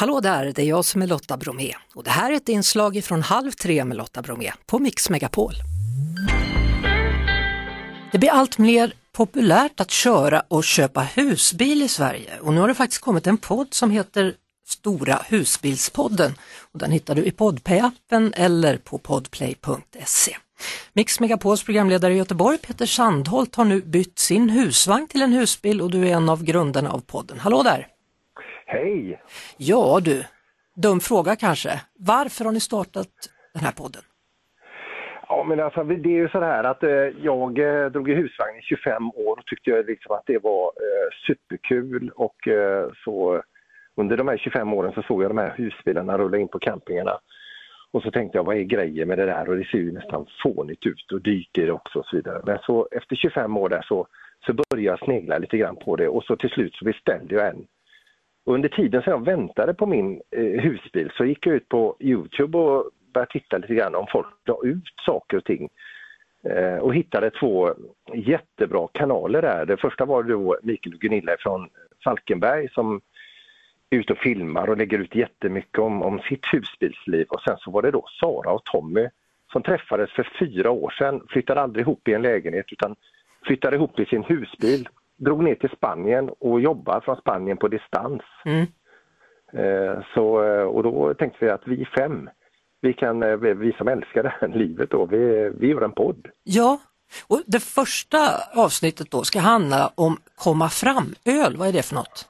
Hallå där, det är jag som är Lotta Bromé och det här är ett inslag från Halv tre med Lotta Bromé på Mix Megapol. Det blir allt mer populärt att köra och köpa husbil i Sverige och nu har det faktiskt kommit en podd som heter Stora husbilspodden och den hittar du i Podplay-appen eller på podplay.se. Mix Megapols programledare i Göteborg, Peter Sandholt, har nu bytt sin husvagn till en husbil och du är en av grundarna av podden. Hallå där! Hej! Ja du, dum fråga kanske. Varför har ni startat den här podden? Ja men alltså det är ju så här att eh, jag eh, drog i husvagn i 25 år och tyckte jag liksom att det var eh, superkul och eh, så under de här 25 åren så såg jag de här husbilarna rulla in på campingarna. Och så tänkte jag, vad är grejen med det där? Och det ser ju nästan fånigt ut och dyrt är det också och så vidare. Men så efter 25 år där så, så började jag snegla lite grann på det och så till slut så beställde jag en. Och under tiden som jag väntade på min eh, husbil så gick jag ut på Youtube och började titta lite grann om folk la ut saker och ting. Eh, och hittade två jättebra kanaler där. Det första var då Mikael och Gunilla från Falkenberg som är ute och filmar och lägger ut jättemycket om, om sitt husbilsliv. Och sen så var det då Sara och Tommy som träffades för fyra år sedan, flyttade aldrig ihop i en lägenhet utan flyttade ihop i sin husbil, drog ner till Spanien och jobbar från Spanien på distans. Mm. Eh, så, eh, och då tänkte vi att vi fem, vi, kan, eh, vi som älskar det här livet då, vi, vi gör en podd. Ja, och det första avsnittet då ska handla om komma fram-öl. Vad är det för något?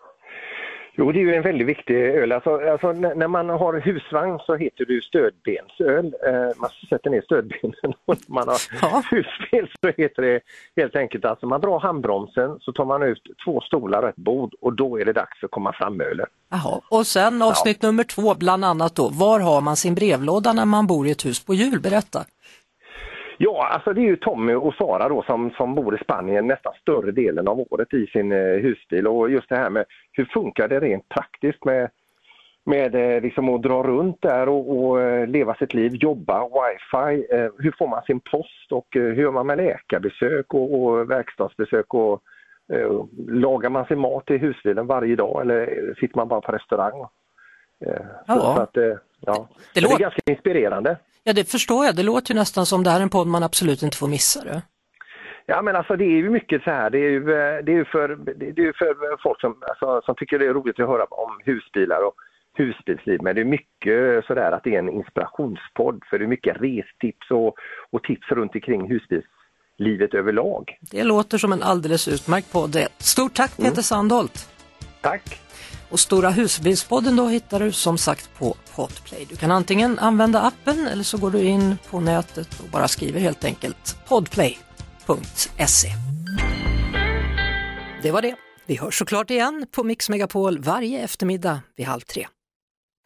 Jo, det är ju en väldigt viktig öl. Alltså, alltså, när man har husvagn så heter det ju stödbensöl. Eh, man sätter ner stödbenen och när man har Ja. husbil så heter det helt enkelt alltså man drar handbromsen så tar man ut två stolar och ett bord och då är det dags att komma fram ölen. Jaha. Och sen avsnitt nummer två, bland annat då, var har man sin brevlåda när man bor i ett hus på hjul? Berätta. Ja, alltså det är ju Tommy och Sara då som, som bor i Spanien nästan större delen av året i sin eh, husbil och just det här med hur funkar det rent praktiskt med, med eh, liksom att dra runt där och, och eh, leva sitt liv, jobba, wifi, hur får man sin post och hur gör man med läkarbesök och, och verkstadsbesök och lagar man sin mat i husbilen varje dag eller sitter man bara på restaurang? Eh, Ja. så, så att, ja. Det det, låter- är ganska inspirerande. Ja, det förstår jag. Det låter ju nästan som det här är en podd man absolut inte får missa. Det. Ja men alltså det är ju mycket så här, det är ju, eh, det är ju för, det är för folk som, alltså, som tycker det är roligt att höra om husbilar och husbilsliv men det är mycket sådär att det är en inspirationspodd för det är mycket restips och, och tips runt omkring husbilslivet överlag. det låter som en alldeles utmärkt podd. Stort tack Peter Sandholt! Tack! Och Stora husbilspodden då hittar du som sagt på Podplay. Du kan antingen använda appen eller så går du in på nätet och bara skriver helt enkelt podplay.se. Det var det. Vi hörs såklart igen på Mix Megapol varje eftermiddag vid halv tre.